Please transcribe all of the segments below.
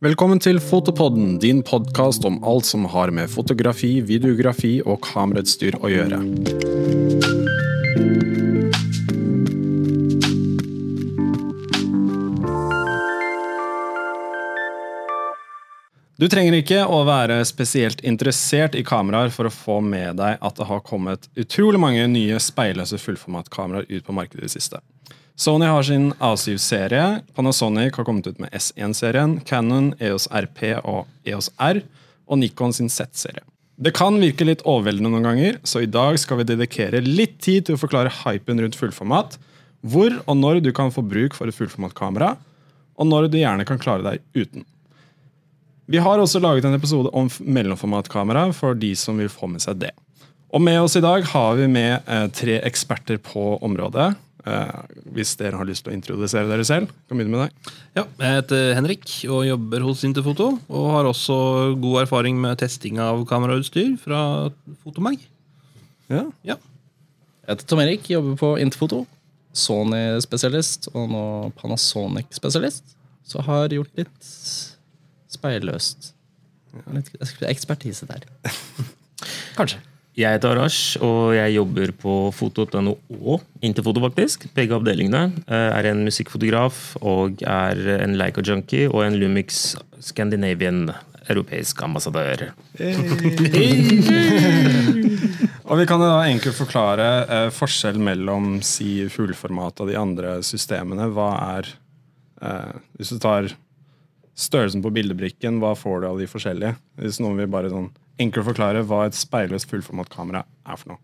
Velkommen til Fotopodden, din podkast om alt som har med fotografi, videografi og kamerautstyr å gjøre. Du trenger ikke å være spesielt interessert i kameraer for å få med deg at det har kommet utrolig mange nye speilløse fullformatkameraer ut på markedet i det siste. Sony har sin A7-serie, Panasonic har kommet ut med S1-serien, Canon, EOS RP og EOS R, og Nikon sin Z-serie. Det kan virke litt overveldende noen ganger, så i dag skal vi dedikere litt tid til å forklare hypen rundt fullformat, hvor og når du kan få bruk for et fullformatkamera, og når du gjerne kan klare deg uten. Vi har også laget en episode om mellomformatkamera for de som vil få med seg det. Og med oss i dag har vi med eh, tre eksperter på området. Eh, hvis dere har lyst til å introdusere dere selv, kan begynne med deg. Ja, Jeg heter Henrik og jobber hos Interfoto. Og har også god erfaring med testing av kamerautstyr fra Fotomag. Ja. Ja. Jeg heter Tom Erik, jobber på Interfoto. Sony-spesialist og nå Panasonic-spesialist. Så har gjort litt speilløst. Litt ekspertise der. Kanskje. Jeg heter Arash, og jeg jobber på foto.no og Interfoto, faktisk. Begge avdelingene. Jeg Er en musikkfotograf og er en Leica-junkie og en Lumix Scandinavian europeisk ambassadør. Og vi kan da enkelt forklare eh, forskjell mellom si fullformat og de andre systemene. Hva er eh, Hvis du tar størrelsen på bildebrikken, hva får du av de forskjellige? Hvis noen vil bare sånn enkelt forklare hva et speilløst fullformatkamera er for noe.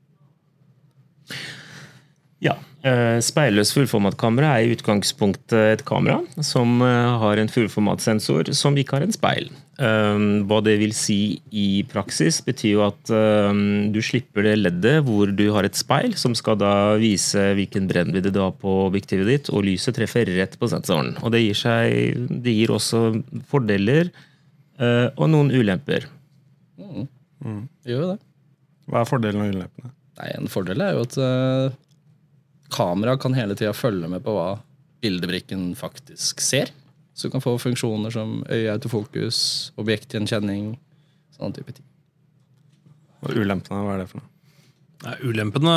Ja. eh, Speilløs fullformatkamera er i utgangspunktet et kamera som eh, har en fullformatsensor som ikke har en speil. Um, Hva det vil si i praksis, betyr jo at du slipper det leddet hvor du har et speil som skal da vise hvilken brennvidde du har på objektivet ditt, og lyset treffer rett på sensoren. Og det gir, seg, det gir også fordeler eh, og noen ulemper. Gjør jo det. Hva er fordelen og ulempene? Nei, En fordel er jo at uh, kamera kan hele tida følge med på hva bildebrikken faktisk ser. Så du kan få funksjoner som øyeautofokus, objektgjenkjenning, sånne type ting. Og ulempene, hva er det for noe? Nei, ulempene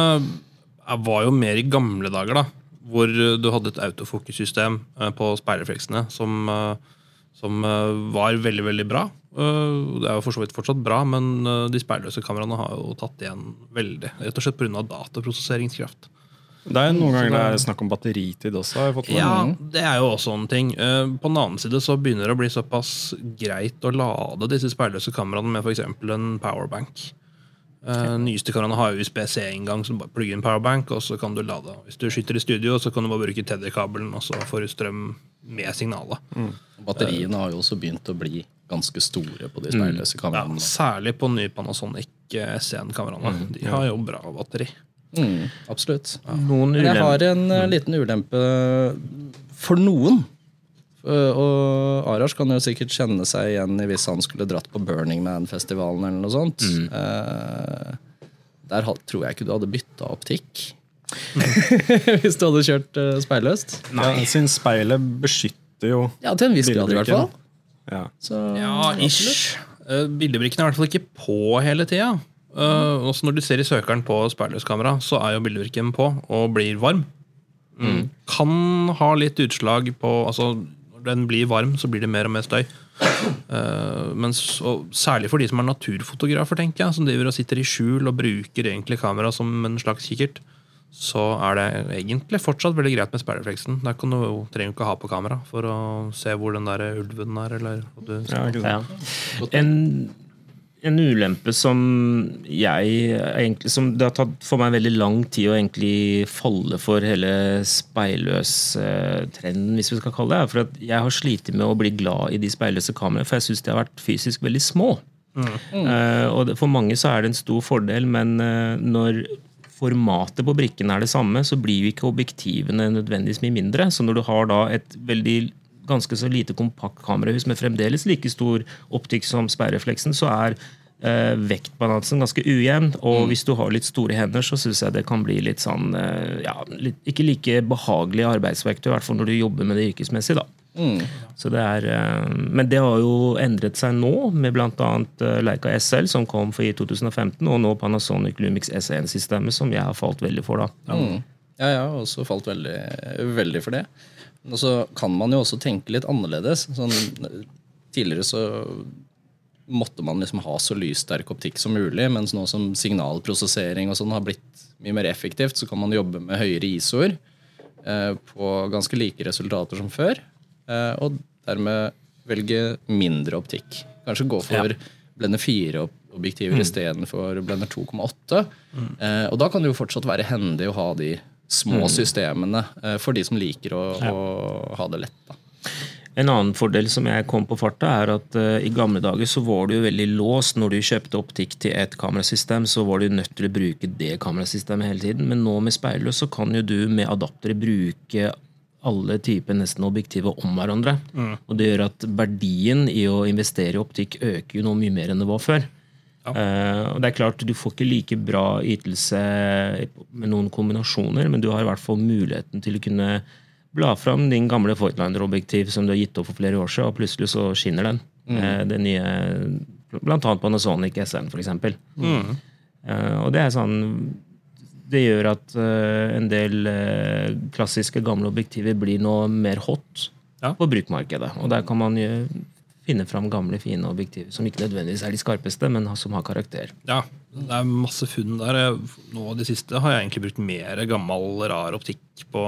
er- var jo mer i gamle dager, da. Hvor du hadde et autofokussystem eh, på speilrefleksene som, eh, som eh, var veldig, veldig bra. Eh, Det er jo for så vidt fortsatt bra, men de speilløse kameraene har jo tatt igjen veldig. Rett og slett pga. dataprosesseringskraft. Det er noen ganger det er snakk om batteritid også. har jeg fått. Ja, det er jo også en ting. Eh, På den annen side så begynner det å bli såpass greit å lade disse speilløse kameraene med f.eks. en powerbank. Okay. nyeste kameraene har USB-C-inngang, så bare plugger inn powerbank, og så kan du lade. Hvis du skyter i studio, så kan du bare bruke tetherkabelen, og så får du strøm med signalet. Batteriene har jo også begynt å bli ganske store på de speilløse Ja, særlig på nye Panasonic eh, S1-kameraene. De har jo bra batteri. Mm, absolutt. Noen Men jeg har en uh, liten ulempe for noen. Uh, Og Arash kan jo sikkert kjenne seg igjen i hvis han skulle dratt på Burning Man-festivalen eller noe sånt. Eh, der tror jeg ikke du hadde bytta optikk. hvis du hadde kjørt uh, speilløst. Ja, sin speilet beskytter jo Ja, til en viss grad i hvert fall. Ja. Så, Ja, ish. Uh, bildebrikken er i hvert fall ikke på hele tida. Uh, også når du ser i søkeren på speilløskamera, så er jo bildevirken på og blir varm. Mm. Kan ha litt utslag på altså, Når den blir varm, så blir det mer og mer støy. Uh, mens, og særlig for de som er naturfotografer, tenker jeg, som driver og sitter i skjul og bruker egentlig kamera som en slags kikkert, så er det egentlig fortsatt veldig greit med speilrefleksen. Der kan du trenger du ikke ha på kamera for å se hvor den der ulven er. Eller hva du Ja, ikke sant? Ja. En, en ulempe som jeg egentlig Som det har tatt for meg veldig lang tid å egentlig falle for hele speilløs-trenden, hvis vi skal kalle det. For at jeg har slitt med å bli glad i de speilløse kameraene, for jeg syns de har vært fysisk veldig små. Eh, og det, For mange så er det en stor fordel, men eh, når formatet på brikken er det samme, så blir jo ikke objektivene nødvendigvis mye mindre. Så når du har da et veldig ganske så lite kompakt kamerahus med fremdeles like stor optikk som speilrefleksen, så er eh, vektbalansen ganske ujevn. Og hvis du har litt store hender, så syns jeg det kan bli litt sånn eh, ja, litt, Ikke like behagelig arbeidsverktøy, i hvert fall når du jobber med det yrkesmessig. da. Så det er, eh, men det har jo endret seg nå, med bl.a. Leica SL, som kom for i 2015, og nå Panasonic Lumix S1-systemet, som jeg har falt veldig for. da. Mm. Ja, jeg har også falt veldig, veldig for det. Og så kan man jo også tenke litt annerledes. Sånn, tidligere så måtte man liksom ha så lyssterk optikk som mulig, mens nå som signalprosessering og sånn har blitt mye mer effektivt, så kan man jobbe med høyere ISO-er eh, på ganske like resultater som før. Eh, og dermed velge mindre optikk. Kanskje gå for blende 4-objektiver mm. istedenfor blender 2,8. Mm. Eh, og da kan det jo fortsatt være hendig å ha de små mm. systemene eh, for de som liker å, ja. å ha det lett. da. En annen fordel som jeg kom på farta, er at uh, i gamle dager så var du jo veldig låst. Når du kjøpte optikk til et kamerasystem, så var du nødt til å bruke det kamerasystemet hele tiden. Men nå med speilløs så kan jo du med adaptere bruke alle typer nesten objektiver om hverandre. Mm. Og det gjør at verdien i å investere i optikk øker jo noe mye mer enn det var før. Ja. Uh, og det er klart Du får ikke like bra ytelse med noen kombinasjoner, men du har i hvert fall muligheten til å kunne bla fram din gamle Fortliner-objektiv som du har gitt opp for flere år siden, og plutselig så skinner den. Mm. Uh, det nye, Blant annet Panasonic SN, f.eks. Mm. Uh, og det er sånn Det gjør at en del klassiske gamle objektiver blir nå mer hot ja. på brukmarkedet. Og der kan man finne fram gamle, fine objektiver som ikke nødvendigvis er de skarpeste, men som har karakter. Ja, det er masse funn der. Nå de siste har jeg egentlig brukt mer gammel, rar optikk på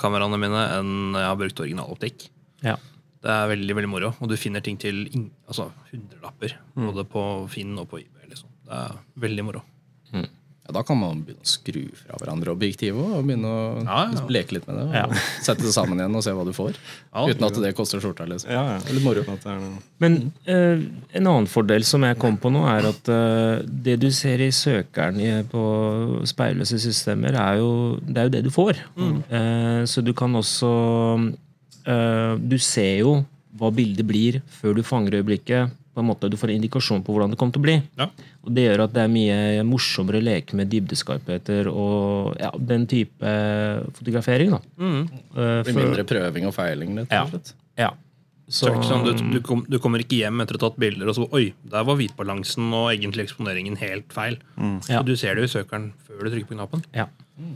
kameraene mine enn jeg har brukt originaloptikk. Ja. Det er veldig veldig moro. Og du finner ting til altså, hundrelapper. Mm. Både på Finn og på eBay. Liksom. Det er veldig moro. Ja, da kan man begynne å skru fra hverandre objektivet og begynne å ja, ja. leke litt med det. Og Sette det sammen igjen og se hva du får. uten at det koster skjorta. Liksom. Ja, ja. Litt moro. Men uh, en annen fordel som jeg kom på nå, er at uh, det du ser i søkeren i, på speilløse systemer, er jo, det er jo det du får. Mm. Uh, så du kan også Du ser jo hva bildet blir før du fanger øyeblikket på en måte Du får en indikasjon på hvordan det kommer til å bli. Ja. Og Det gjør at det er mye morsommere å leke med dybdeskarpheter og ja, den type fotografering. da. Mm. Uh, for, mindre prøving og feiling, rett og slett. Ja. Så, sånn, du, du, kom, du, kommer ikke hjem etter å ha tatt bilder og så Oi, der var hvitbalansen og egentlig eksponeringen helt feil. Mm. Så du ser det jo i søkeren før du trykker på knappen. Ja.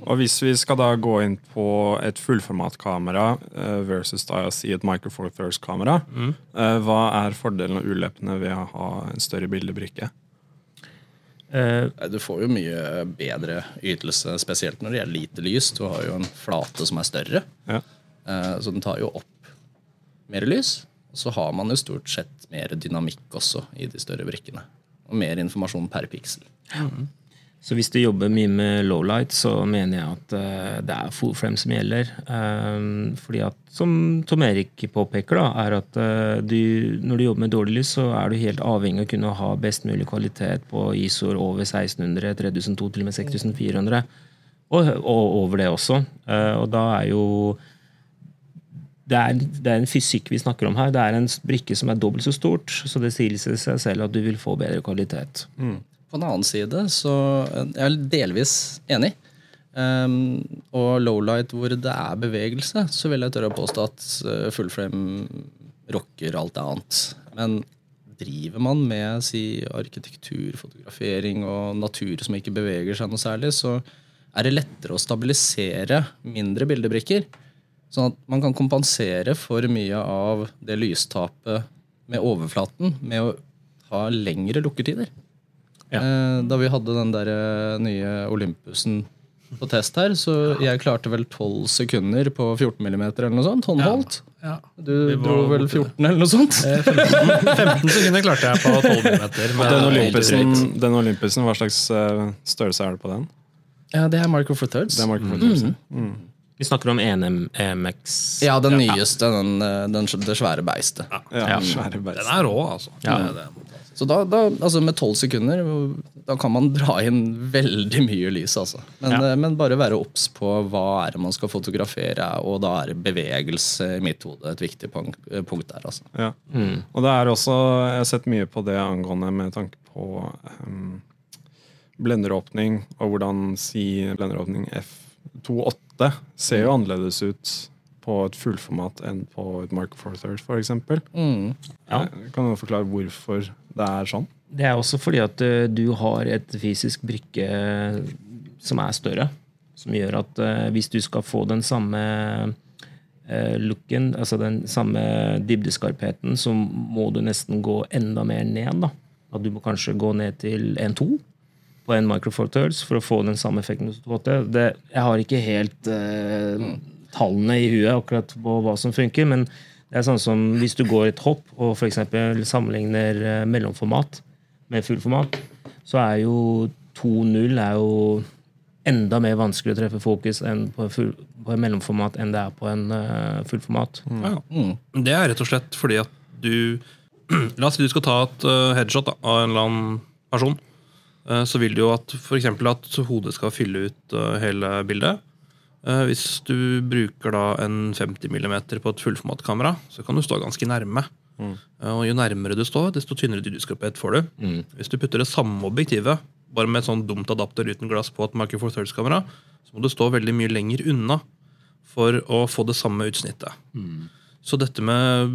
Og Hvis vi skal da gå inn på et fullformatkamera uh, versus da si et Micro Four Thirds-kamera, mm. uh, hva er fordelen og ulempene ved å ha en større bildebrikke? Uh, du får jo mye bedre ytelse, spesielt når det gjelder lite lys. Du har jo en flate som er større, ja. så den tar jo opp mer lys. Og så har man jo stort sett mer dynamikk også i de større brikkene. Og mer informasjon per piksel. Mm. Så hvis du jobber mye med lowlight, så mener jeg at uh, det er full frame som gjelder. Um, fordi at, som Tom Erik påpeker, da, er at uh, du, når du jobber med dårlig lys, så er du helt avhengig av å kunne ha best mulig kvalitet på ISO-er over 1600, 3200, til og med 6400. Og, og over det også. Uh, og da er jo det er, det er, en fysikk vi snakker om her. Det er en brikke som er dobbelt så stort, så det sier seg selv at du vil få bedre kvalitet. Mm. På den annen side så jeg er delvis enig. Um, og lowlight hvor det er bevegelse, så vil jeg tørre å påstå at full fullframe rocker alt annet. Men driver man med si, arkitektur, fotografering og natur som ikke beveger seg noe særlig, så er det lettere å stabilisere mindre bildebrikker. Sånn at man kan kompensere for mye av det lystapet med overflaten med å ha lengre lukketider. Ja. Eh, da vi hadde den der eh, nye Olympusen på test her, så jeg klarte vel 12 sekunder på 14 mm eller noe sånt. Håndholdt. Ja. Du dro vel 14 eller noe sånt? 15, eh, 15 sekunder klarte jeg på 12 mm. Den Olympusen, den Olympusen, hva slags størrelse er det på den? Ja, Det er Micro Four Thirds. Det er Micro Four Thirds. Mm. Mm. Vi snakker om EMX. Ja, den nyeste. Den, den, det svære beistet. Ja, ja, svære beistet. Den er rå, altså. Ja. Det, det. Så da, da, altså med tolv sekunder da kan man dra inn veldig mye lys. Altså. Men, ja. Eh, men, bare være obs på hva er det man skal fotografere, og da er bevegelse i mitt hode et viktig punkt, eh, der. Altså. Ja. Mm. Og det er også, Jeg har sett mye på det angående med tanke på um, blenderåpning, og hvordan si blenderåpning F28 ser jo annerledes ut på et fullformat enn på et Mark Four Thirds, f.eks. Mm. Ja. Kan du forklare hvorfor det er sånn? Det er også fordi at eh, du har et fysisk brikke som er større. Som gjør at eh, hvis du skal få den samme eh, looken, altså den samme dybdeskarpheten, så må du nesten gå enda mer ned. da. At du må kanskje gå ned til 1,2 på en Micro Four Thirds for å få den samme effekten hos 2.8. Det, jeg har ikke helt eh, tallene i huet akkurat på hva som funker, men det er sånn som hvis du går et hopp og for eksempel sammenligner eh, mellomformat med fullformat, så er jo 2.0 er jo enda mer vanskelig å treffe fokus enn på, full, på en mellomformat enn det er på en uh, fullformat. Ja. Det er rett og slett fordi at du La oss si du skal ta et uh, headshot da, av en eller annen person. Uh, så vil du jo at eksempel at hodet skal fylle ut hele bildet. Eh, Hvis du bruker da en 50 mm på et fullformatkamera, så kan du stå ganske nærme. Mm. Og jo nærmere du står, desto tynnere dybdeskarphet får du. Hvis du putter det samme objektivet, bare med et sånn dumt adapter uten glass på et Micro Four Thirds-kamera, så må du stå veldig mye lenger unna for å få det samme utsnittet. Så dette med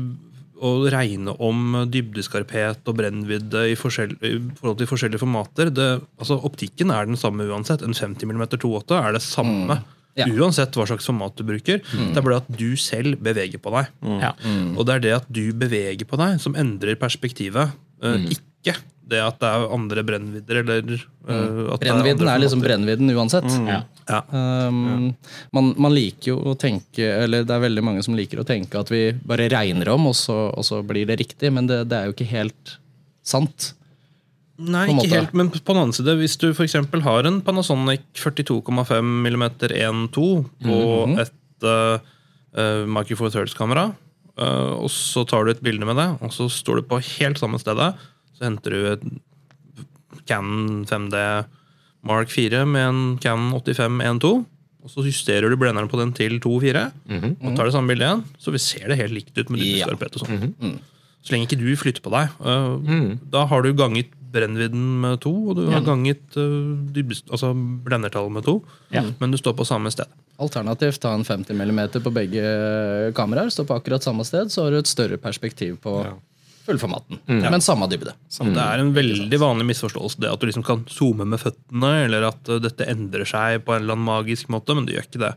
å regne om dybdeskarphet og brennvidde i, i forhold til forskjellige formater det, altså Optikken er den samme uansett. En 50 mm 2.8 er det samme. Ja. Uansett hva slags format du bruker. Det er bare at du selv beveger på deg. Ja. Og det er det at du beveger på deg, som endrer perspektivet. Uh, Ikke det at det er andre brennvidder eller uh, at det er Brennvidden er liksom brennvidden uansett. Ja. Ja. Um, man, man liker jo å tenke Eller det er veldig mange som liker å tenke at vi bare regner om, og så, og så blir det riktig, men det, det er jo ikke helt sant. Nei, ikke måte. helt, men på den annen side, hvis du for eksempel har en Panasonic 42,5 mm 1.2 på Mhm. et uh, Micro Four Thirds-kamera, uh, og så tar du et bilde med det, og så står du på helt samme stedet, så henter du et Canon 5D Mark 4 med en Canon 85 1.2, og så justerer du blenderen på den til 2.4, og tar det samme bildet igjen, så vi ser det helt likt ut med Ja. dybdeskarphet og sånn. Så lenge ikke du flytter på deg. øh, Da har du ganget brennvidden med to, og du har ganget øh, altså blendertallet med to, Ja. men du står på samme sted. Alternativt ta en 50 mm på begge kameraer, stå på akkurat samme sted, så har du et større perspektiv på fullformaten. Men samme dybde. Det er en veldig vanlig misforståelse det at du liksom kan zoome med føttene, eller at øh, dette endrer seg på en eller annen magisk måte, men det gjør ikke det.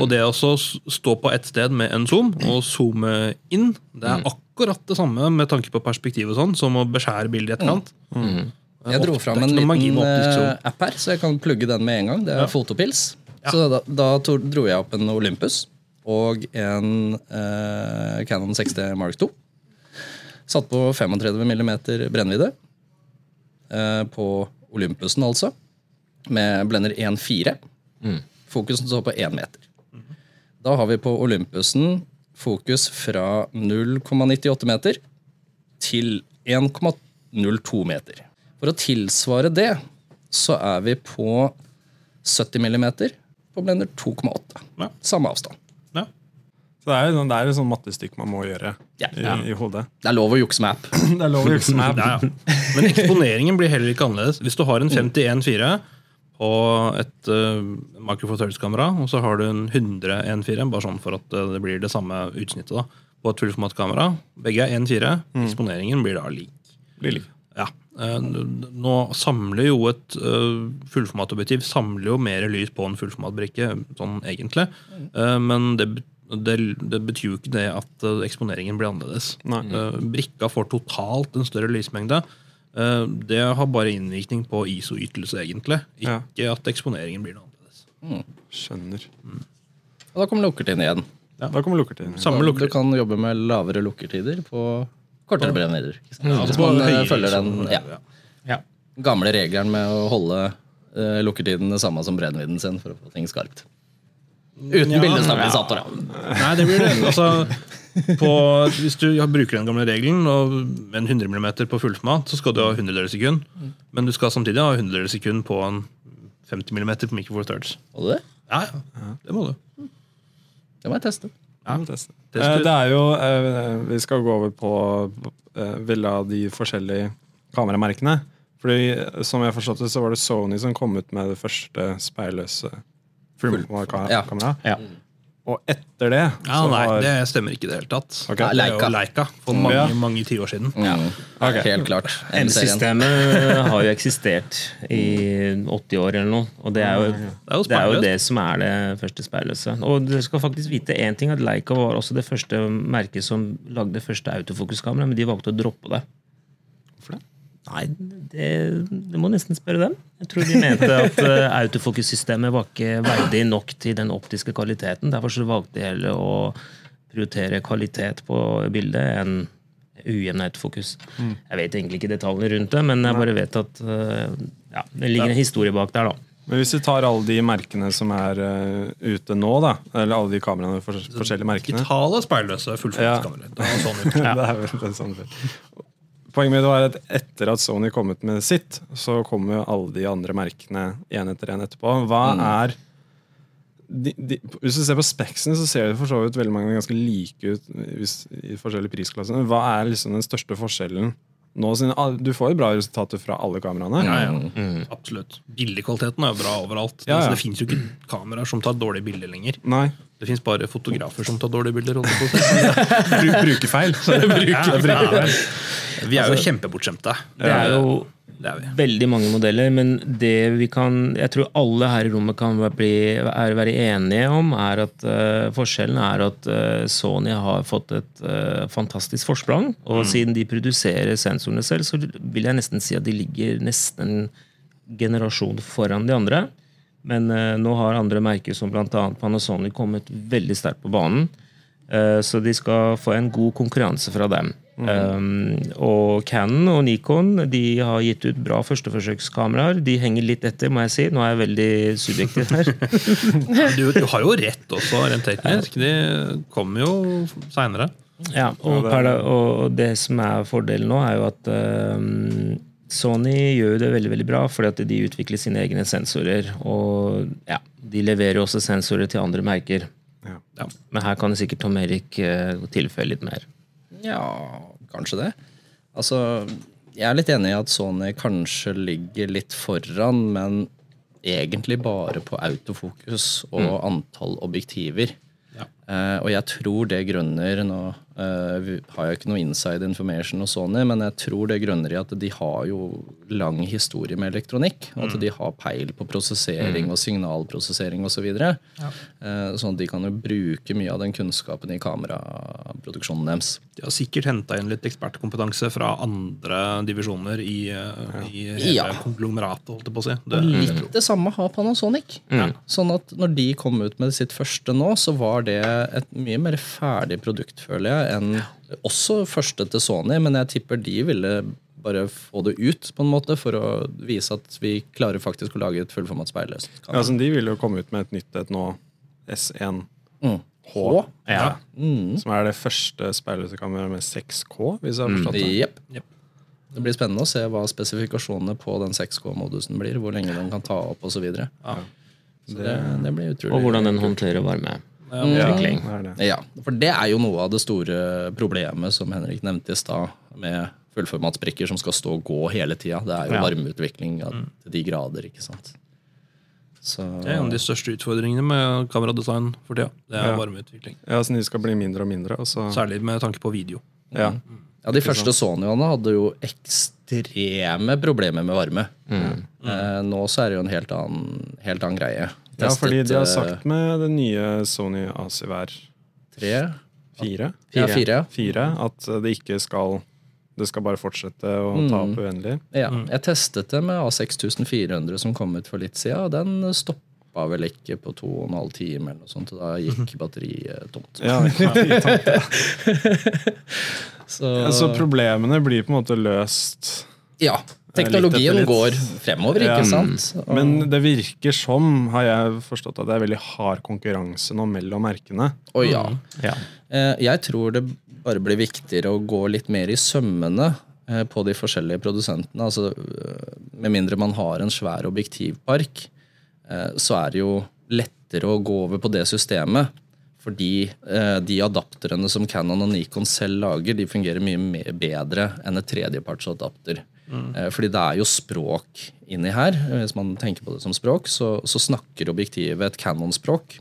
Og det å stå på ett sted med en zoom og zoome inn, det er akkurat det samme med tanke på perspektiv og sånn, som å beskjære bildet i etterkant. Jeg dro fram en liten eh, app her, så jeg kan plugge den med en gang. Det er Fotopils. Så da, da dro jeg opp en Olympus og en eh, Canon 60 Mark 2. Satt på 35 mm brennvidde. eh, på Olympusen, altså. Med blender 1.4. Fokusen står på 1 meter. Da har vi på Olympusen fokus fra 0,98 meter til 1,02 meter. For å tilsvare det, så er vi på 70 millimeter på blender 2,8. Ja. Samme avstand. Ja. Så det er jo sånn- det er et sånn mattestykk man må gjøre Ja. i, i hodet. Det er lov å jukse med app. Det er lov å jukse med. Ja, ja. Men eksponeringen blir heller ikke annerledes. Hvis du har en 51.4 på et uh, Micro og så har du en 100 1.4, bare sånn for at uh, det blir det samme utsnittet da, på et fullformatkamera. Begge er 1.4. Eksponeringen blir da lik. Blir lik. Ja. Eh, Nå samler jo et uh, fullformatobjektiv samler jo mer lys på en fullformatbrikke, sånn egentlig. Eh, men det, det, det betyr jo ikke det at eh, eksponeringen blir annerledes. Nei. Eh, brikka får totalt en større lysmengde. Eh, det har bare innvirkning på ISO-ytelse, egentlig. Ja. Ikke at eksponeringen blir noe annerledes. Skjønner. Og da kommer lukkertiden igjen. Da kommer lukkertiden. Samme Du kan jobbe med lavere lukkertider på kortere ikke sant? Hvis man høyere, følger den liksom, ja, ja. Ja. gamle regelen med å holde eh, lukkertiden det samme som brennvidden sin for å få ting skarpt. Uten Ja, bildestabilisator, ja. Nei, det blir det. Altså, på, hvis du bruker den gamle regelen og med en 100 mm på fullformat, så skal du ha 100 sekund. Men du skal samtidig ha 100 sekund på en 50 mm på micro four thirds. Må du det? Ja, ja. Det må du. Det må jeg teste. Ja. Det Eh, Det er jo eh, Vi skal gå over på eh, veldig av de forskjellige kameramerkene. Fordi Som jeg forstått det, så var det Sony som kom ut med det første speilløse Ja. Ja. Og etter det Ja, så nei, har det stemmer ikke i det hele tatt. Ok. Det er Leica. jo Leica for mange, Ja. mange tiår siden. Ja. Okay. Helt klart. M-serien. M-systemet har jo eksistert i 80 år eller noe. Og det er jo er jo det, er jo det som er det første speilløse. Og dere skal faktisk vite én ting, at Leica var også det første merket som lagde det første autofokuskamera, men de valgte å droppe det. Nei, det, det må nesten spørre dem. Jeg tror de mente at uh, autofokussystemet var ikke verdig nok til den optiske kvaliteten. Derfor så valgte de heller å prioritere kvalitet på bildet enn ujevn autofokus. Jeg vet egentlig ikke detaljene rundt det, men jeg bare vet at uh, ja, det ligger en historie bak der, da. Men hvis vi tar alle de merkene som er uh, ute nå, da, eller alle de kameraene, for, forskjellige merkene Digitale speilløse fullformatskameraer. Det var sånn ut. Poenget mitt var at etter at Sony kom ut med sitt, så kommer jo alle de andre merkene én etter én etterpå. Hva er de, de, Hvis du ser på speksene, så ser det for så vidt veldig mange ganske like ut hvis, i forskjellige prisklasser. Hva er liksom den største forskjellen nå? Du får jo bra resultater fra alle kameraene. Ja, ja. Absolutt. Bildekvaliteten er jo bra overalt. Ja, ja. Altså, det fins jo ikke kameraer som tar dårlige bilder lenger. Nei. Det fins bare fotografer som tar dårlige bilder. Bruker brukerfeil. Vi er jo kjempebortskjemte. Det er jo Det er vi. veldig mange modeller, men det vi kan Jeg tror alle her i rommet kan bli, er, være enige om, er at uh, forskjellen er at uh, Sony har fått et uh, fantastisk forsprang. Og siden de produserer sensorene selv, så vil jeg nesten si at de ligger nesten en generasjon foran de andre. Men nå har andre merker som bl.a. Panasonic kommet veldig sterkt på banen. Så de skal få en god konkurranse fra dem. Um, og Canon og Nikon de har gitt ut bra førsteforsøkskameraer. De henger litt etter, må jeg si. Nå er jeg veldig subjektiv her. Du, du har jo rett også, rent teknisk. De kommer jo seinere. Ja, og, og det som er fordelen nå, er jo at um, Sony gjør det veldig veldig bra fordi at de utvikler sine egne sensorer. Og ja, de leverer også sensorer til andre merker. Ja. Ja. Men her kan sikkert Tom Erik uh, tilføye litt mer. Ja, kanskje det. Altså, jeg er litt enig i at Sony kanskje ligger litt foran, men egentlig bare på autofokus og antall objektiver. Ja. Eh, og jeg tror det grunner Nå uh, har jeg ikke noe inside information hos Sony, men jeg tror det grunner i at de har jo lang historie med elektronikk. Mm. At de har peil på prosessering og signalprosessering osv. Så eh, sånn at de kan jo bruke mye av den kunnskapen i kameraproduksjonen deres. De har sikkert henta inn litt ekspertkompetanse fra andre divisjoner i, eh, i hele Ja. konglomeratet, holdt jeg på å si. Det, Og litt det samme har Panasonic. Sånn at når de kom ut med sitt første nå, så var det et mye mer ferdig produkt, føler jeg, enn også første til Sony, men jeg tipper de ville bare få det ut på en måte for å vise at vi klarer faktisk å lage et fullformat speilløst. Ja, altså, de vil jo komme ut med et nytt et nå, S1 Mm. H, mm. som er det første speilløse kameraet med 6K, hvis jeg har forstått det. Yep. Yep. Det blir spennende å se hva spesifikasjonene på den 6K-modusen blir. Hvor lenge den kan ta opp osv. Så, videre. så det, det blir utrolig Og hvordan den håndterer varme. Utvikling. det er det. Ja, for det er jo noe av det store problemet som Henrik nevnte i stad, med fullformatsbrikker som skal stå og gå hele tida. Det er jo Ja. varmeutvikling av, til de grader, ikke sant. Så Det er en av de største utfordringene med kameradesign for tida. Det er Ja. varmeutvikling. Ja, så de skal bli mindre og mindre. Og så, Særlig med tanke på video. ja. Ja, De første Sonyene hadde jo ekstreme problemer med varme. Eh, nå så er det jo en helt annen, helt annen greie. Ja, fordi de har eh, sagt med det nye Sony ACVR 3 4, ja, fire. 4 at det ikke skal Det skal bare fortsette å ta opp uendelig. Ja, jeg testet det med A6400 som kom ut for litt siden, og den stoppa vel ikke på to og en halv time, eller noe sånt, og da gikk batteriet tomt. Ja, Så så problemene blir på en måte løst. ja, teknologien går fremover, Ja. ikke sant? Og, Men det virker som, har jeg forstått, at det er veldig hard konkurranse nå mellom merkene. Å ja. Ja. Eh, Jeg tror det bare blir viktigere å gå litt mer i sømmene eh, på de forskjellige produsentene. Altså, eh, med mindre man har en svær objektivpark, så er det jo lettere å gå over på det systemet. Fordi eh, de adapterene som Canon og Nikon selv lager, de fungerer mye mer bedre enn et tredjepartsadapter. Eh, Fordi det er jo språk inni her. Hvis man tenker på det som språk, så, så snakker objektivet et Canon-språk.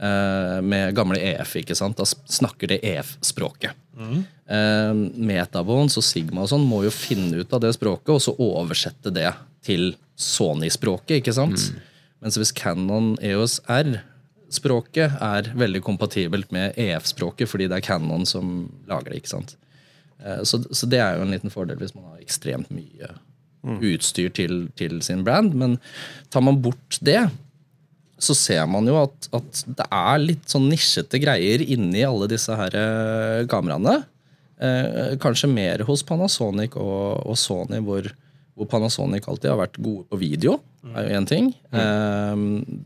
eh, med gamle EF. ikke sant? Da snakker det EF-språket. Eh, Metabons og Sigma og sånn må jo finne ut av det språket og så oversette det til Sony-språket. ikke sant? Mens hvis Canon EOS R-språket er veldig kompatibelt med EF-språket fordi det er Canon som lager det. ikke sant? Eh, Så, så det er jo en liten fordel hvis man har ekstremt mye utstyr til, til sin brand. Men tar man bort det, så ser man jo at, at det er litt sånn nisjete greier inni alle disse her eh, kameraene. Eh, kanskje mer hos Panasonic og, og Sony, hvor, hvor Panasonic alltid har vært gode på video. Er jo én ting. Eh,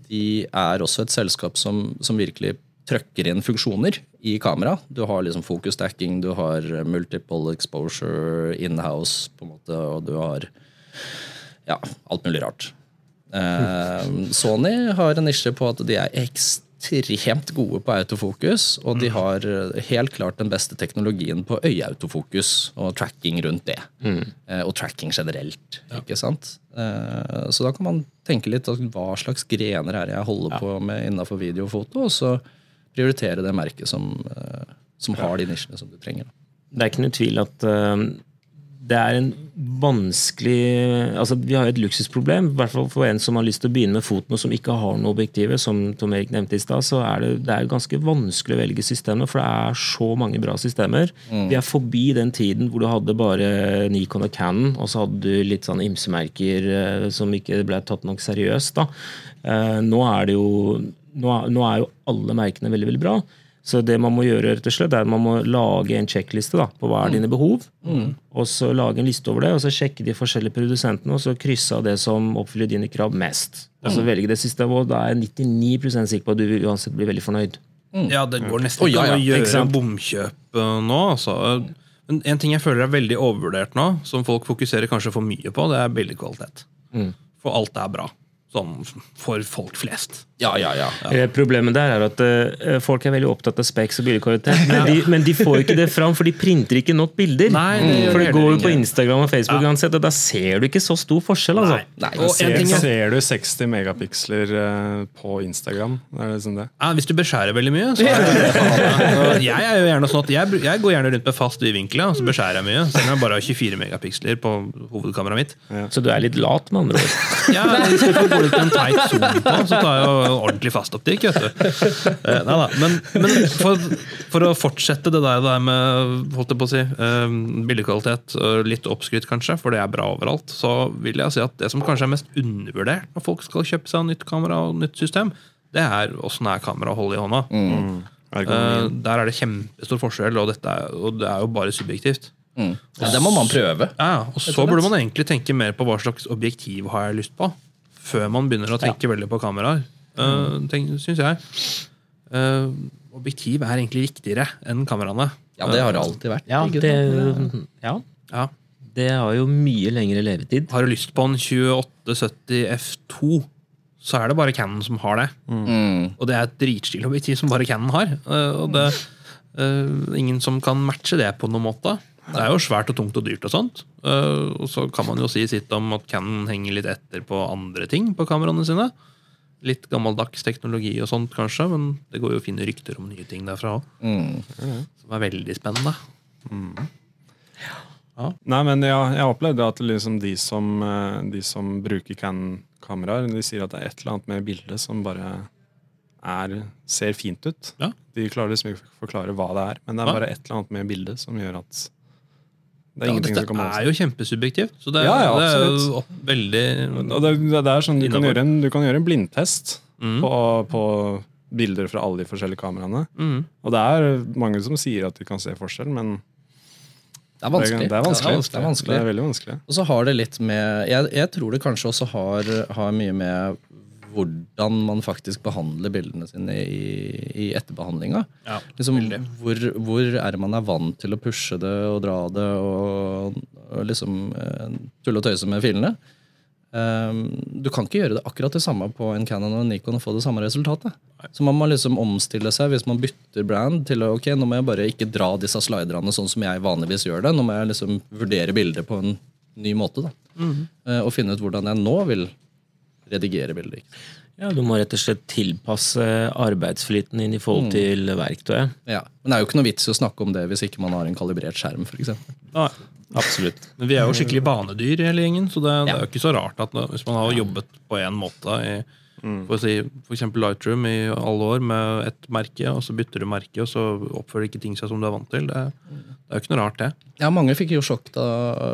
de er også et selskap som, som virkelig trøkker inn funksjoner i kamera. Du har liksom focus stacking, du har multiple exposure in-house, på en måte, og du har ja, alt mulig rart. Eh, Sony har en nisje på at de er ekstremt gode på autofokus, og de har helt klart den beste teknologien på øyeautofokus og tracking rundt det. Mm. og tracking generelt, ikke sant? Eh, så da kan man tenke litt hva slags grener er det jeg holder på med innenfor video og foto, og så prioritere det merket som, eh, som har de nisjene som du trenger. Det er ikke noe tvil at eh, det er en vanskelig altså Vi har jo et luksusproblem, i hvert fall for en som har lyst til å begynne med foten og som ikke har noe objektiv, som Tom Erik nevnte i stad, så er det, det er ganske vanskelig å velge systemer, for det er så mange bra systemer. Vi er forbi den tiden hvor du hadde bare Nikon og Canon, og så hadde du litt sånn ymsemerker eh, som ikke ble tatt nok seriøst. da. Eh, Nå er det jo nå nå er jo alle merkene veldig veldig bra. Så det man må gjøre, rett og slett, er at man må lage en sjekkliste da, på hva er dine behov. Og så lage en liste over det, og så sjekke de forskjellige produsentene, og så krysse av det som oppfyller dine krav mest. Og så velge det siste, og da er jeg 99% sikker på at du vil uansett bli veldig fornøyd. Ja, det går nesten ikke an å gjøre bomkjøp eh, nå. Altså. Men en ting jeg føler er veldig overvurdert nå, som folk fokuserer kanskje for mye på, det er bildekvalitet. Mm. For alt er bra. Sånn for folk flest. Ja, ja, ja. Eh, Problemet der er at uh, folk er veldig opptatt av specs og bildekvalitet, men, de, men de får ikke det fram, for de printer ikke nok bilder. Nei, det mm. for det går jo på. Instagram og Facebook uansett, og da ser du ikke så stor forskjell. altså. Nei, Og Ser, ser du 60 megapiksler uh, på Instagram? Det er liksom det. ja, hvis du beskjærer veldig mye, så er det faen. Og Jeg er jo gjerne sånn at jeg, jeg går gjerne rundt med fast vidvinkel, og så beskjærer jeg mye. Selv om jeg bare har 24 megapiksler på hovedkameraet mitt. Så du er litt lat, med andre ord. Ja, Hvis du får gå litt en teit zoom på, så tar jeg jo ordentlig fastoptikk. vet du. Eh, nei da, Men, men for, for å fortsette det der, det der med holdt jeg på å si, eh, bildekvalitet, og litt oppskrytt kanskje, for det er bra overalt, så vil jeg si at det som kanskje er mest undervurdert når folk skal kjøpe seg nytt kamera og nytt system, det er åssen er kameraet å holde i hånda. Eh, der er det kjempestor forskjell, og, dette er, og det er jo bare subjektivt. Mm. Ja, det må man prøve. Ja, og så burde man egentlig tenke mer på hva slags objektiv har jeg lyst på, før man begynner å tenke veldig på kameraer, uh, syns jeg. Uh, objektiv er egentlig viktigere enn kameraene. Ja, det har det alltid vært. Ja, det, ja, Ja. det har jo mye lengre levetid. Har du lyst på en 2870 F2, så er det bare Canon som har det. Mm. Og det er et dritstilig objektiv som bare Canon har. Eh, og det eh, ingen som kan matche det på noen måte. Det er jo svært og tungt og dyrt og sånt. Eh, og så kan man jo si sitt om at Canon henger litt etter på andre ting på kameraene sine. Litt gammeldags teknologi og sånt, kanskje, men det går jo å finne rykter om nye ting derfra òg. Mm. Som er veldig spennende. Nei, men jeg, jeg opplevde at liksom de, som, eh, de som bruker Canon-kameraer, de sier at det er et eller annet med bildet som bare er, ser fint ut. Ja. De klarer liksom ikke å forklare hva det er, men det er bare et eller annet med bildet som gjør at det er Ja, dette er jo kjempesubjektivt. Så det, Ja, ja, det er jo veldig det, det er sånn, du, kan en, du kan gjøre en blindtest Mm. på, på bilder fra alle de forskjellige kameraene. Mm. Og det er mange som sier at de kan se forskjell, men Det er vanskelig. Det, det er vanskelig. Det er vanskelig. Det er veldig vanskelig. Og så har det litt med Jeg, jeg tror det kanskje også har, har mye med hvordan man faktisk behandler bildene sine i, i etterbehandlinga. Ja, liksom, hvor, hvor er man er vant til å pushe det og dra det og, og liksom eh, tulle og tøyse med filene? Um, du kan ikke gjøre det akkurat det samme på en Canon og en Nikon og få det samme resultatet. Så man må liksom omstille seg hvis man bytter brand til å ok, nå må jeg bare ikke dra disse sliderne sånn som jeg vanligvis gjør det. Nå må jeg liksom vurdere bildet på en ny måte. da. Eh, og finne ut hvordan jeg nå vil redigere bildet. ikke? Ja, Du må rett og slett tilpasse arbeidsflyten inn i forhold til verktøyet. Ja. Men det er jo ikke noe vits i å snakke om det hvis ikke man har en kalibrert skjerm, f.eks. Nei. Absolutt. Men vi er jo skikkelig banedyr hele gjengen, så det, det er jo ikke så rart at hvis man har jobbet på én måte i for, å si, for eksempel Lightroom i alle år med ett merke, og så bytter du merke, og så oppfører ikke ting seg som du er vant til. Det, det er jo ikke noe rart, det. Ja, Mange fikk jo sjokk da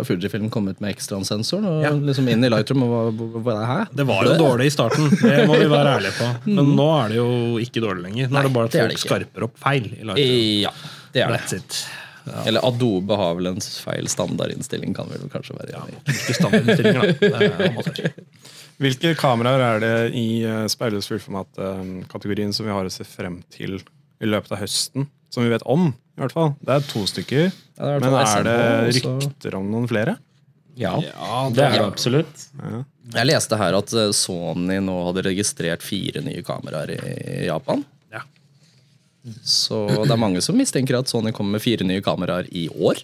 Fujifilm kom ut med Extran-sensoren. Og liksom inn i Lightroom og var, hva er det her? Det var jo dårlig i starten, det må vi være ærlige på. Men nå er det jo ikke dårlig lenger. Nå er det bare at det er det folk skarper opp feil i Lightroom. Ja, det er det. It. Ja. Eller Adobe har vel en feil standardinnstilling, kan vi vel kanskje være enig i. Ikke standardinnstillinger, da. Det er. Hvilke kameraer er det i uh, speilløs fullformat-kategorien som vi har å se frem til i løpet av høsten? Som vi vet om, i hvert fall. Det er to stykker. Ja, er Men er det rykter om noen flere? Ja, Ja, det er det absolutt. Jeg leste her at eh, Sony nå hadde registrert fire nye kameraer i Japan. Ja. Så det er mange som mistenker at Sony kommer med fire nye kameraer i år.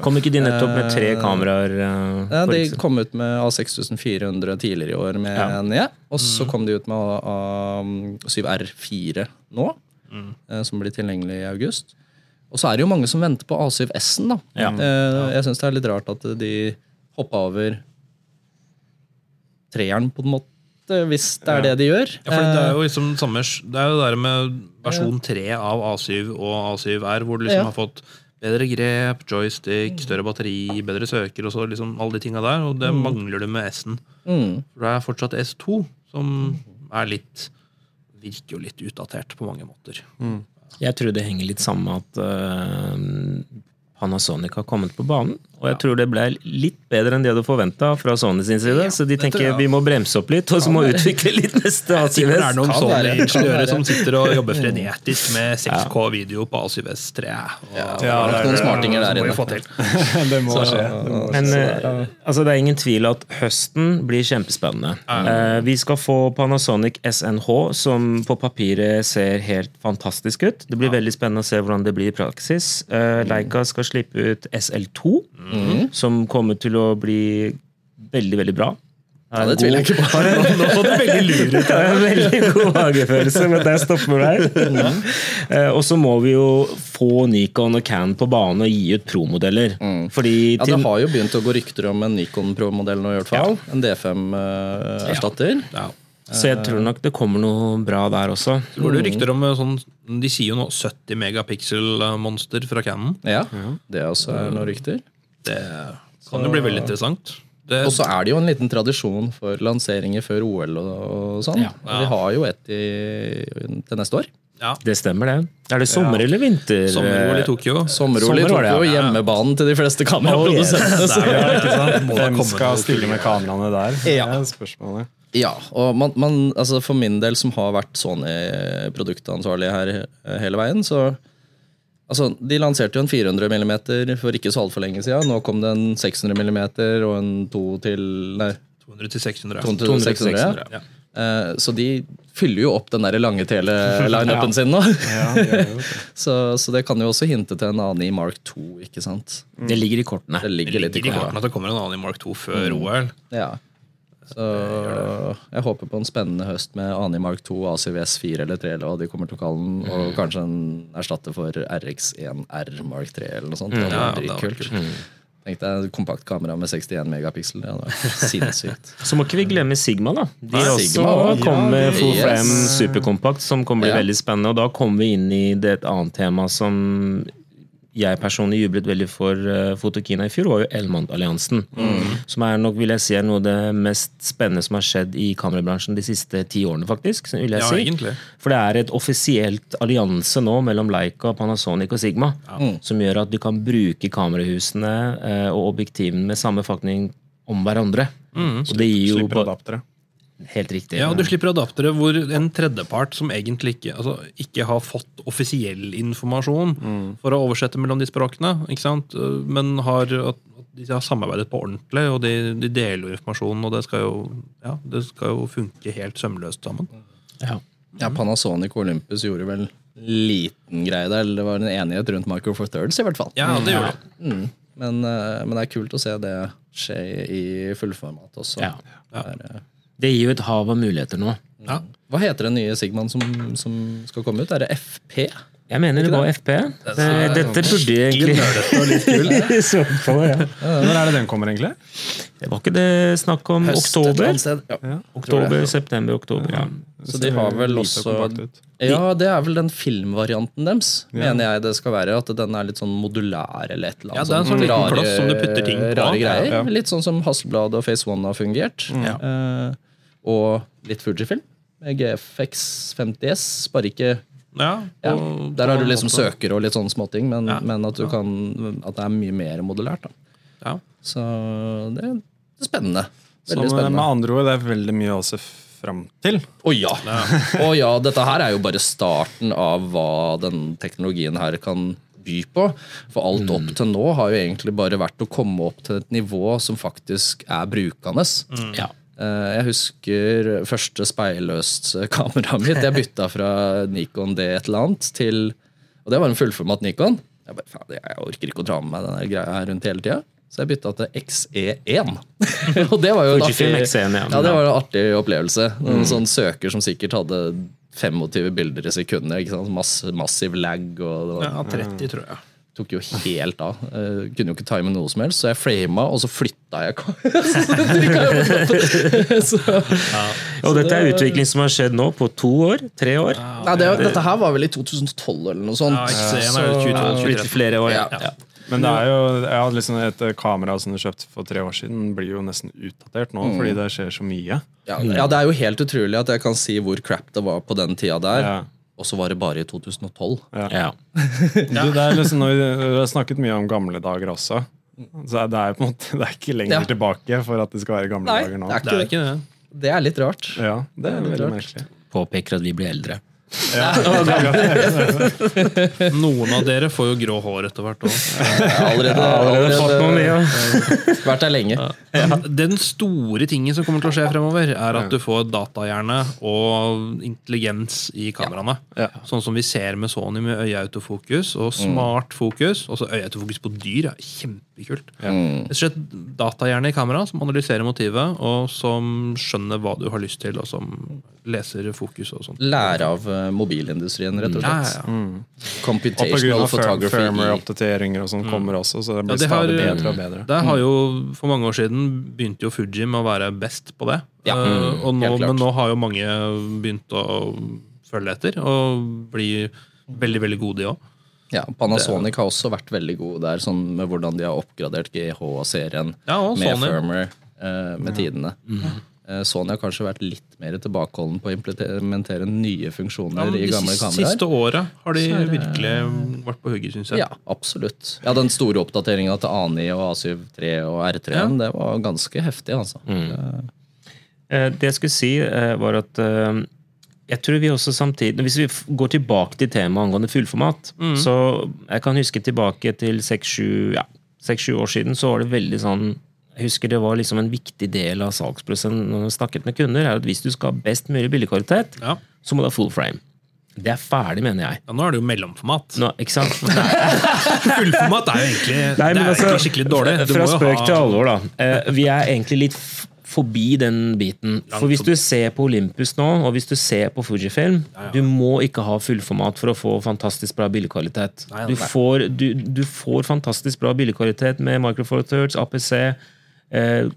Kom ikke de nettopp med tre kameraer? Uh, Ja, de kom ut med A6400 tidligere i år med Ja. en ja. Og så kom de ut med A7R4 nå, mm. som blir tilgjengelig i august. Og så er det jo mange som venter på A7S-en. da. Ja. Eh, Jeg syns det er litt rart at de hoppa over treeren, på en måte, hvis det er det de gjør. Ja, for det er jo liksom samme Det er jo det der med versjon 3 av A7 og A7R, hvor du liksom Ja. har fått bedre grep, joystick, større batteri, bedre søker og så liksom alle de tinga der, og det mangler du med S-en. Mm. For det er fortsatt S2, som er litt Virker jo litt utdatert på mange måter. Jeg tror det henger litt sammen med at uh, Panasonic har kommet på banen. Og jeg tror det ble litt bedre enn de hadde forventa fra Sony sin side. så de tenker vi må bremse opp litt, og så må utvikle litt neste Jeg tipper det er A7S. noen er Sony-ingeniører som sitter og jobber frenetisk med 6K-video på A7S3. Og det er noen smartinger der vi inne. få til. det må skje. Men eh, altså, det er ingen tvil at høsten blir kjempespennende. Eh, vi skal få Panasonic SNH, som på papiret ser helt fantastisk ut. Det blir veldig spennende å se hvordan det blir i praksis. Eh, Leica skal slippe ut SL2, som kommer til å bli veldig, veldig bra. Ja, det tviler jeg ikke på. Nå får du veldig lur ut. Det er en veldig god magefølelse, at jeg stopper der. Eh, Og så må vi jo få Nikon og Can på banen og gi ut promodeller. Fordi Ja, Det har jo begynt å gå rykter om en Nikon Pro-modell nå, i hvert fall. En D5-erstatter. Ja. Så jeg tror nok det kommer noe bra der også. Så går det rykter om eh, sånn De sier jo nå 70 megapixel-monster fra Canon. Ja, det også er noen rykter. Det kan jo bli veldig interessant. Det, Og så er det jo en liten tradisjon for lanseringer før OL og, og sånn. Ja. Vi har jo et i, til neste år. ja, Det stemmer, det. Er det sommer eller vinter? Sommer-OL i Tokyo. Sommer-OL i Tokyo, ja. hjemmebanen til de fleste kameraprodusentene. Oh, Ja, da Hvem skal stille med kameraene der? Ja. Det er spørsmålet. Ja, og man, man, altså for min del, som har vært Sony-produktansvarlig her hele veien, så Altså, De lanserte jo en 400 mm for ikke så altfor lenge siden. Nå kom det en 600 mm og en 2 til Nei, 200 til 600. 200 til 600. ja. Ja. Uh, Så de fyller jo opp den der lange tele-lineupen sin nå. Ja, jo det. så, så det kan jo også hinte til en annen i Mark 2, ikke sant? Det ligger i kortene. Det ligger Det litt i ligger i kortene at det kommer en annen i Mark 2 før OL. Ja. Så jeg håper på en spennende høst med Ani Mark 2, ACVS 4 eller 3, eller hva de kommer til å kalle den, og kanskje en erstatter for RX1R Mark 3 eller noe sånt. Det hadde Ja, vært det var kult. dritkult. Tenk deg et kompaktkamera med 61 megapiksel. Det hadde vært sinnssykt. Så må ikke vi glemme Sigma, da. De Nei, også Sigma kommer med Ja, full yes. frame superkompakt, som kommer til å bli Ja. veldig spennende. Og da kommer vi inn i det et annet tema som jeg personlig jublet veldig for uh, Fotokina i fjor, var jo Elmant-alliansen. Som er nok, vil jeg si, er noe av det mest spennende som har skjedd i kamerabransjen de siste ti årene, faktisk. vil jeg Ja, si. egentlig. For det er et offisielt allianse nå mellom Leica, Panasonic og Sigma, som gjør at du kan bruke kamerahusene uh, og objektivene med samme fakning om hverandre. og det gir jo Slipper adaptere. Helt riktig. Ja, og du slipper adaptere hvor en tredjepart som egentlig ikke, altså, ikke har fått offisiell informasjon for å oversette mellom de språkene, ikke sant? men har, de har samarbeidet på ordentlig, og de, de deler informasjonen, og det skal jo, ja, det skal jo funke helt sømløst sammen. Ja. Ja, Panasonic og Olympus gjorde vel liten greie der. eller Det var en enighet rundt Micro for Thirds, i hvert fall. Ja, det gjorde det. Mm. Men, eh, men det er kult å se det skje i fullformat også. Ja. ja. er, eh, Det gir jo et hav av muligheter nå. Ja. Hva heter den nye Sigmaen som, som skal komme ut? Er det FP? Jeg mener det var FP. Det, dette burde egentlig. Så ja. Når er det den kommer, egentlig? Det var ikke det snakk om Høst oktober? Ja. Oktober, september, oktober. ja. Så de har vel også. Ja, det er vel den filmvarianten deres, mener jeg det skal være. At den er litt sånn modulær eller et eller annet. Ja, det er en sånn liten plass som du putter ting på. Rare greier. Litt sånn som Hasselblad og Face One har fungert. Ja. Eh, og litt Fujifilm. med GFX 50S, bare ikke Ja, ja, Der har du liksom måte- søker og litt sånne småting, men, Ja. men at, du kan, at det er mye mer modulært. Da. Ja. Så det er spennende. Så Veldig med, med spennende. andre ord, det er veldig mye å se fram til. Å ja. Å ja, dette her er jo bare starten av hva den teknologien her kan by på. For alt opp til nå har jo egentlig bare vært å komme opp til et nivå som faktisk er brukende. Ja. Eh, Jeg husker første speilløst kameraet mitt. Jeg bytta fra Nikon D et eller annet til Og det var en fullformat Nikon. Jeg bare, faen, jeg orker ikke å dra med meg denne greia her rundt hele tida. Så jeg bytta til XE1. og det var jo en artig, ja. det var en artig opplevelse. En sånn søker som sikkert hadde 25 bilder i sekundet. Massiv lag. Og det var, ja, 30, tror jeg. Tok jo helt av. Uh, kunne jo ikke time noe som helst, så jeg flama, og så flytta jeg så, Og dette er utvikling som har skjedd nå på to år? Tre år? Ja, det, Dette her var vel i 2012 eller noe sånt. Ja, XE1 jo Så- Litt flere år, ja. Ja. Men det er jo, jeg hadde liksom et kamera som du kjøpte for tre år siden, blir jo nesten utdatert nå, fordi det skjer så mye. Ja, ja, det er jo helt utrolig at jeg kan si hvor crap det var på den tida der. Ja. Og så var det bare i 2012. Ja. Du, det er liksom, når vi har snakket mye om gamle dager også. Så det er på en måte, det er ikke lenger Ja. tilbake for at det skal være gamle Nei, dager nå. det er Det er ikke det. Det er litt rart. Ja, det er Det er veldig rart. merkelig. Påpeker at vi blir eldre. Noen av dere får jo grå hår etter hvert òg. Allerede, vært der lenge. Den store tingen som kommer til å skje fremover, er at du får datahjerne og intelligens i kameraene. Sånn som vi ser med Sony med øyeautofokus og smart fokus. Også øyeautofokus på dyr er kjempekult. Rett og slett datahjerne i kamera som analyserer motivet, og som skjønner hva du har lyst til, og som leser fokus og sånt. Lære av eh, mobilindustrien, rett og slett. ja, ja. Grunn Computational photography. firmware-oppdateringer og sånn kommer også, så det Ja, blir det har, stadig bedre og bedre. Der har jo, For mange år siden begynte jo Fuji med å være best på det. Ja, uh, og nå, men nå har jo mange begynt å følge etter og bli veldig veldig gode, de òg. Ja, Panasonic har også vært veldig gode der, sånn med hvordan de har oppgradert GH-serien Ja, med Sony. firmware uh, med tidene. Eh, Sony har kanskje vært litt mer tilbakeholden på å implementere nye funksjoner Ja, i gamle kameraer. De siste året har de det- virkelig vært på hugget, syns jeg. Ja, absolutt. Ja, Den store oppdateringa til ANI og A7 III og R3 det var ganske heftig, altså. Mm. Det jeg skulle si, eh, var at eh, jeg tror vi også samtidig Hvis vi går tilbake til temaet angående fullformat Så jeg kan huske tilbake til seks-sju ja, år siden, så var det veldig sånn Jeg husker det var liksom en viktig del av salgsprosessen når man snakket med kunder, er at hvis du skal ha best mulig bildekvalitet, Ja. så må du ha full frame. Det er ferdig, mener jeg. Ja, nå er det jo mellomformat. Nå, ikke sant? Fullformat er jo egentlig, Nei, det er altså, egentlig skikkelig dårlig. Du Fra spøk ha- til alvor, da. Eh, Vi er egentlig litt forbi den biten. For hvis du ser på Olympus nå, og hvis du ser på Fujifilm, du må ikke ha fullformat for å få fantastisk bra bildekvalitet. Du får, du, du får fantastisk bra bildekvalitet med Micro Four Thirds, APC. Eh,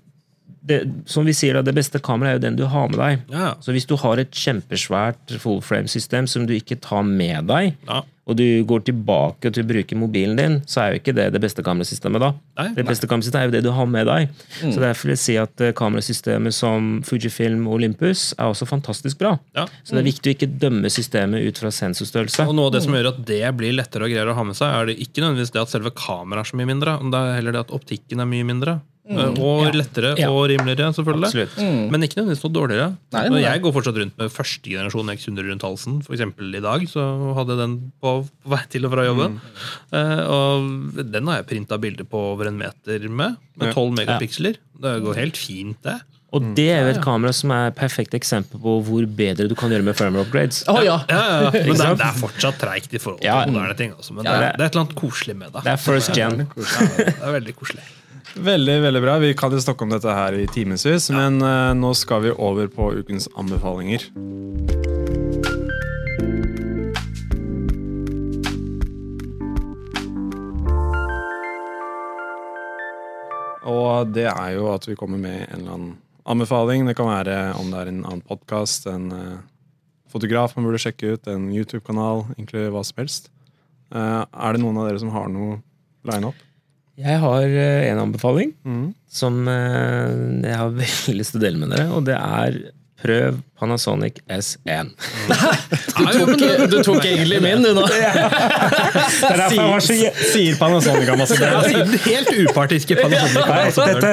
det, som vi sier, det beste kameraet er jo den du har med deg. Ja. Så hvis du har et kjempesvært full frame-system som du ikke tar med deg, Ja. og du går tilbake til å bruke mobilen din, så er jo ikke det det beste kamerasystemet da. Nei, det nei. beste kamerasystemet er jo det du har med deg. Så derfor vil jeg si at eh, kamerasystemet som Fujifilm og Olympus er også fantastisk bra. Ja. Så det er viktig å ikke dømme systemet ut fra sensorstørrelse. Og noe av det som gjør at det blir lettere og greier å ha med seg, er det ikke nødvendigvis det at selve kameraet er så mye mindre, men det er heller det at optikken er mye mindre. Eh, Og lettere Ja. og rimeligere, selvfølgelig. Mm. Men ikke nødvendigvis noe dårligere. Nei, nei, nei. Jeg går fortsatt rundt med første generasjon X100 rundt halsen. For eksempel i dag så hadde jeg den på, på vei til og fra jobben. Eh, og den har jeg printa bilder på over en meter med, med 12 megapiksler. Det går helt fint, det. Og det er jo et kamera som er et perfekt eksempel på hvor bedre du kan gjøre med firmware upgrades. Oh, ja! Ja, ja, ja. Men det er, det er fortsatt treigt i forhold til Ja. moderne ting. Altså. Men Ja, det, er, det- det er et eller annet koselig med det. Det er first gen. Ja, det er veldig koselig. Veldig, veldig bra. Vi kan jo snakke om dette her i timevis, men uh, nå skal vi over på ukens anbefalinger. Og det er jo at vi kommer med en eller annen anbefaling. Det kan være om det er en annen podkast, en uh, fotograf man burde sjekke ut, en YouTube-kanal, egentlig hva som helst. Uh, er det noen av dere som har noe line up? Jeg har eh, en anbefaling mm. som eh, jeg har veldig lyst til å dele med dere, og det er prøv Panasonic S1. Du tok, du tok egentlig min, du nå. Det er derfor jeg sier Panasonic ambassadør. Ja, helt upartiske Panasonic. Dette,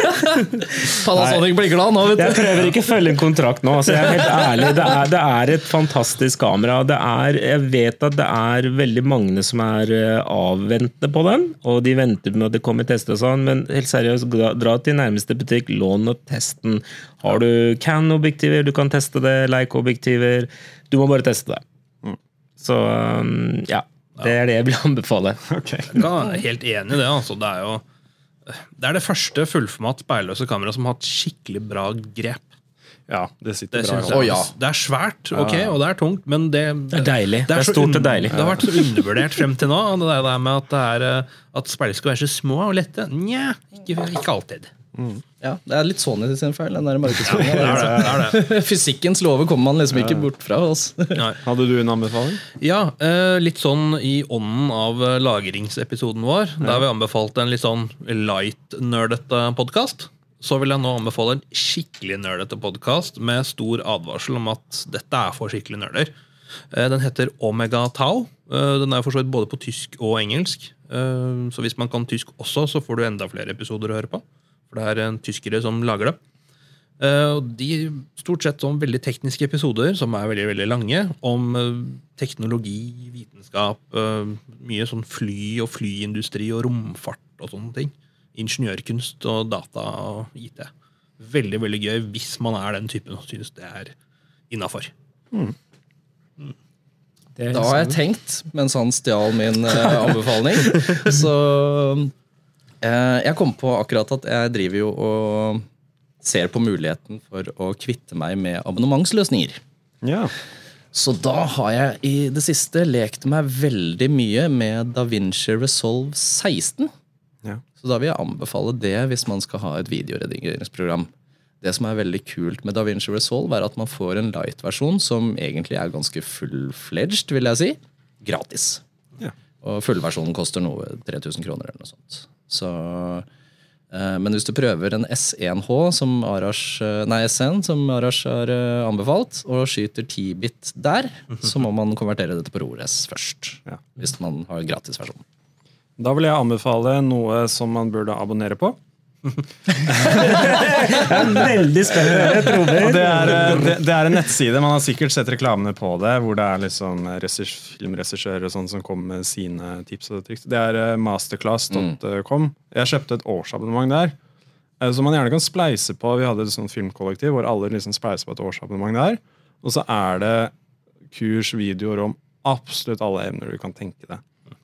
Panasonic blir glad nå, vet jeg prøver ikke å følge en kontrakt nå. Altså, jeg er helt ærlig. Det er, det er et fantastisk kamera. Det er, jeg vet at det er veldig mange som er eh, avventende på den, og de venter med at det kommer tester og sånn, men helt seriøst, dra, dra til nærmeste butikk, lån og test den. Har du Can-objektiver, du kan teste det. Leica-objektiver. Du må bare teste det. Så um, ja. Det er det jeg vil anbefale. Jeg er helt enig i det. Altså. Det er jo det er det første fullformat speilløse kameraet som har hatt skikkelig bra grep. Ja, det sitter Det, bra. jeg, Å, ja. Det er svært, ok, og det er tungt, men det, Det er deilig. Det er så stort og deilig. Det har vært så undervurdert frem til nå. Det der med at, det er, eh, at speil skal være så små og lette. Nja, ikke, ikke alltid. Ja, det er litt Sony sin feil, den der Det er det. det, er. Fysikkens lover kommer man liksom ikke bort fra. oss. Nei. Hadde du en anbefaling? Ja, eh, litt sånn i ånden av eh, lagringsepisoden vår, der vi anbefalte en litt sånn light-nerdete podkast, så vil jeg nå anbefale en skikkelig nerdete podkast med stor advarsel om at dette er for skikkelig nerder. Eh, Den heter Omega Tau. Eh, Den er for så vidt både på tysk og engelsk. Eh, Så hvis man kan tysk også, så får du enda flere episoder å høre på. For det er en tyskere som lager det. Eh, og de stort sett om veldig tekniske episoder, som er veldig veldig lange, om eh, teknologi, vitenskap, eh, mye sånn fly og flyindustri og romfart og sånne ting. Ingeniørkunst og data og IT. Veldig veldig gøy hvis man er den typen og synes det er innafor. Mm. Da har jeg tenkt, mens han stjal min eh, anbefaling. Så jeg kom på akkurat at jeg driver jo og ser på muligheten for å kvitte meg med abonnementsløsninger. Ja. Så da har jeg i det siste lekt meg veldig mye med DaVinci Resolve 16. ja. Så da vil jeg anbefale det hvis man skal ha et videoredigeringsprogram. Det som er veldig kult med DaVinci Resolve, er at man får en light-versjon som egentlig er ganske full-fledged, vil jeg si. Gratis. Ja. Og fullversjonen koster noe 3000 kroner eller noe sånt. Så, eh, men hvis du prøver en S1H, som Arash, eh, nei, S1, som Arash har eh, anbefalt, og skyter 10-bit der, så må man konvertere dette på RORES først. Ja. Hvis man har gratisversjonen. Da vil jeg anbefale noe som man burde abonnere på. Veldig spennende. Det, eh, det, det er en nettside, man har sikkert sett reklamene på det, hvor det er liksom regissør- filmregissører sånn som kommer med sine tips og triks. Det er eh, masterclass.com. Jeg kjøpte et årsabonnement der. eh, Som man gjerne kan spleise på. Vi hadde et sånt filmkollektiv hvor alle liksom spleiser på et årsabonnement der. Og så er det kurs, videoer om absolutt alle emner du kan tenke deg.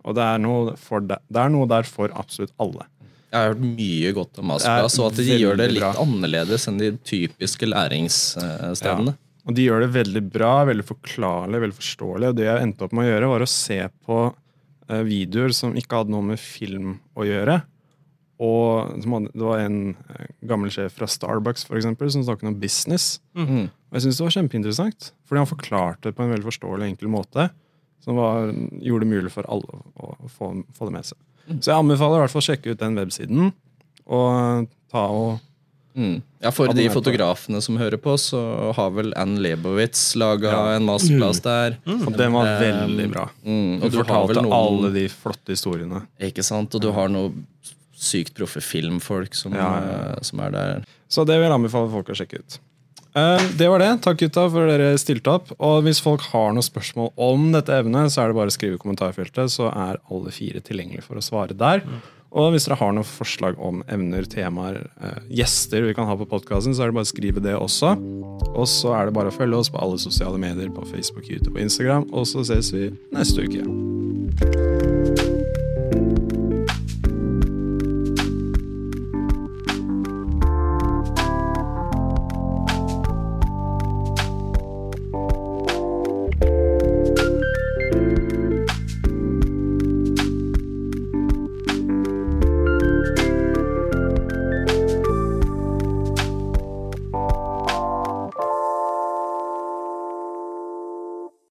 Og det er noe, for det er noe der for absolutt alle. Jeg har hørt mye godt om Masterclass, Det er og at de gjør det litt bra. annerledes enn de typiske læringsstedene. Og de gjør det veldig bra, veldig forklarlig, veldig forståelig. Og det jeg endte opp med å gjøre, var å se på eh, videoer som ikke hadde noe med film å gjøre. Og det var en eh, gammel sjef fra Starbucks for eksempel, som snakket om business. Mhm. Og jeg synes det var kjempeinteressant, fordi han forklarte det på en veldig forståelig enkel måte. Som var, gjorde det mulig for alle å få, få det med seg. Så jeg anbefaler i hvert fall å sjekke ut den websiden. Og ta og Mm. Ja, For de fotografene som hører på, så har vel Ann Lebowitz laga en masterplass der. Og den var Um, veldig bra. Mm, Du og du du fortalte noen alle de flotte historiene. Ikke sant? Og du har noen sykt proffe filmfolk som, Ja, ja, eh, som er der. Så det vil jeg anbefale folk å sjekke ut. Eh, Det var det. Takk gutta for at dere stilte opp. Og hvis folk har noen spørsmål om dette evnet, så er det bare å skrive i kommentarfeltet, så er alle fire tilgjengelige for å svare der. Og hvis dere har noen forslag om emner, temaer, eh, gjester vi kan ha på podkasten, så er det bare å skrive det også. Og så er det bare å følge oss på alle sosiale medier på Facebook, YouTube og Instagram. Og så ses vi neste uke.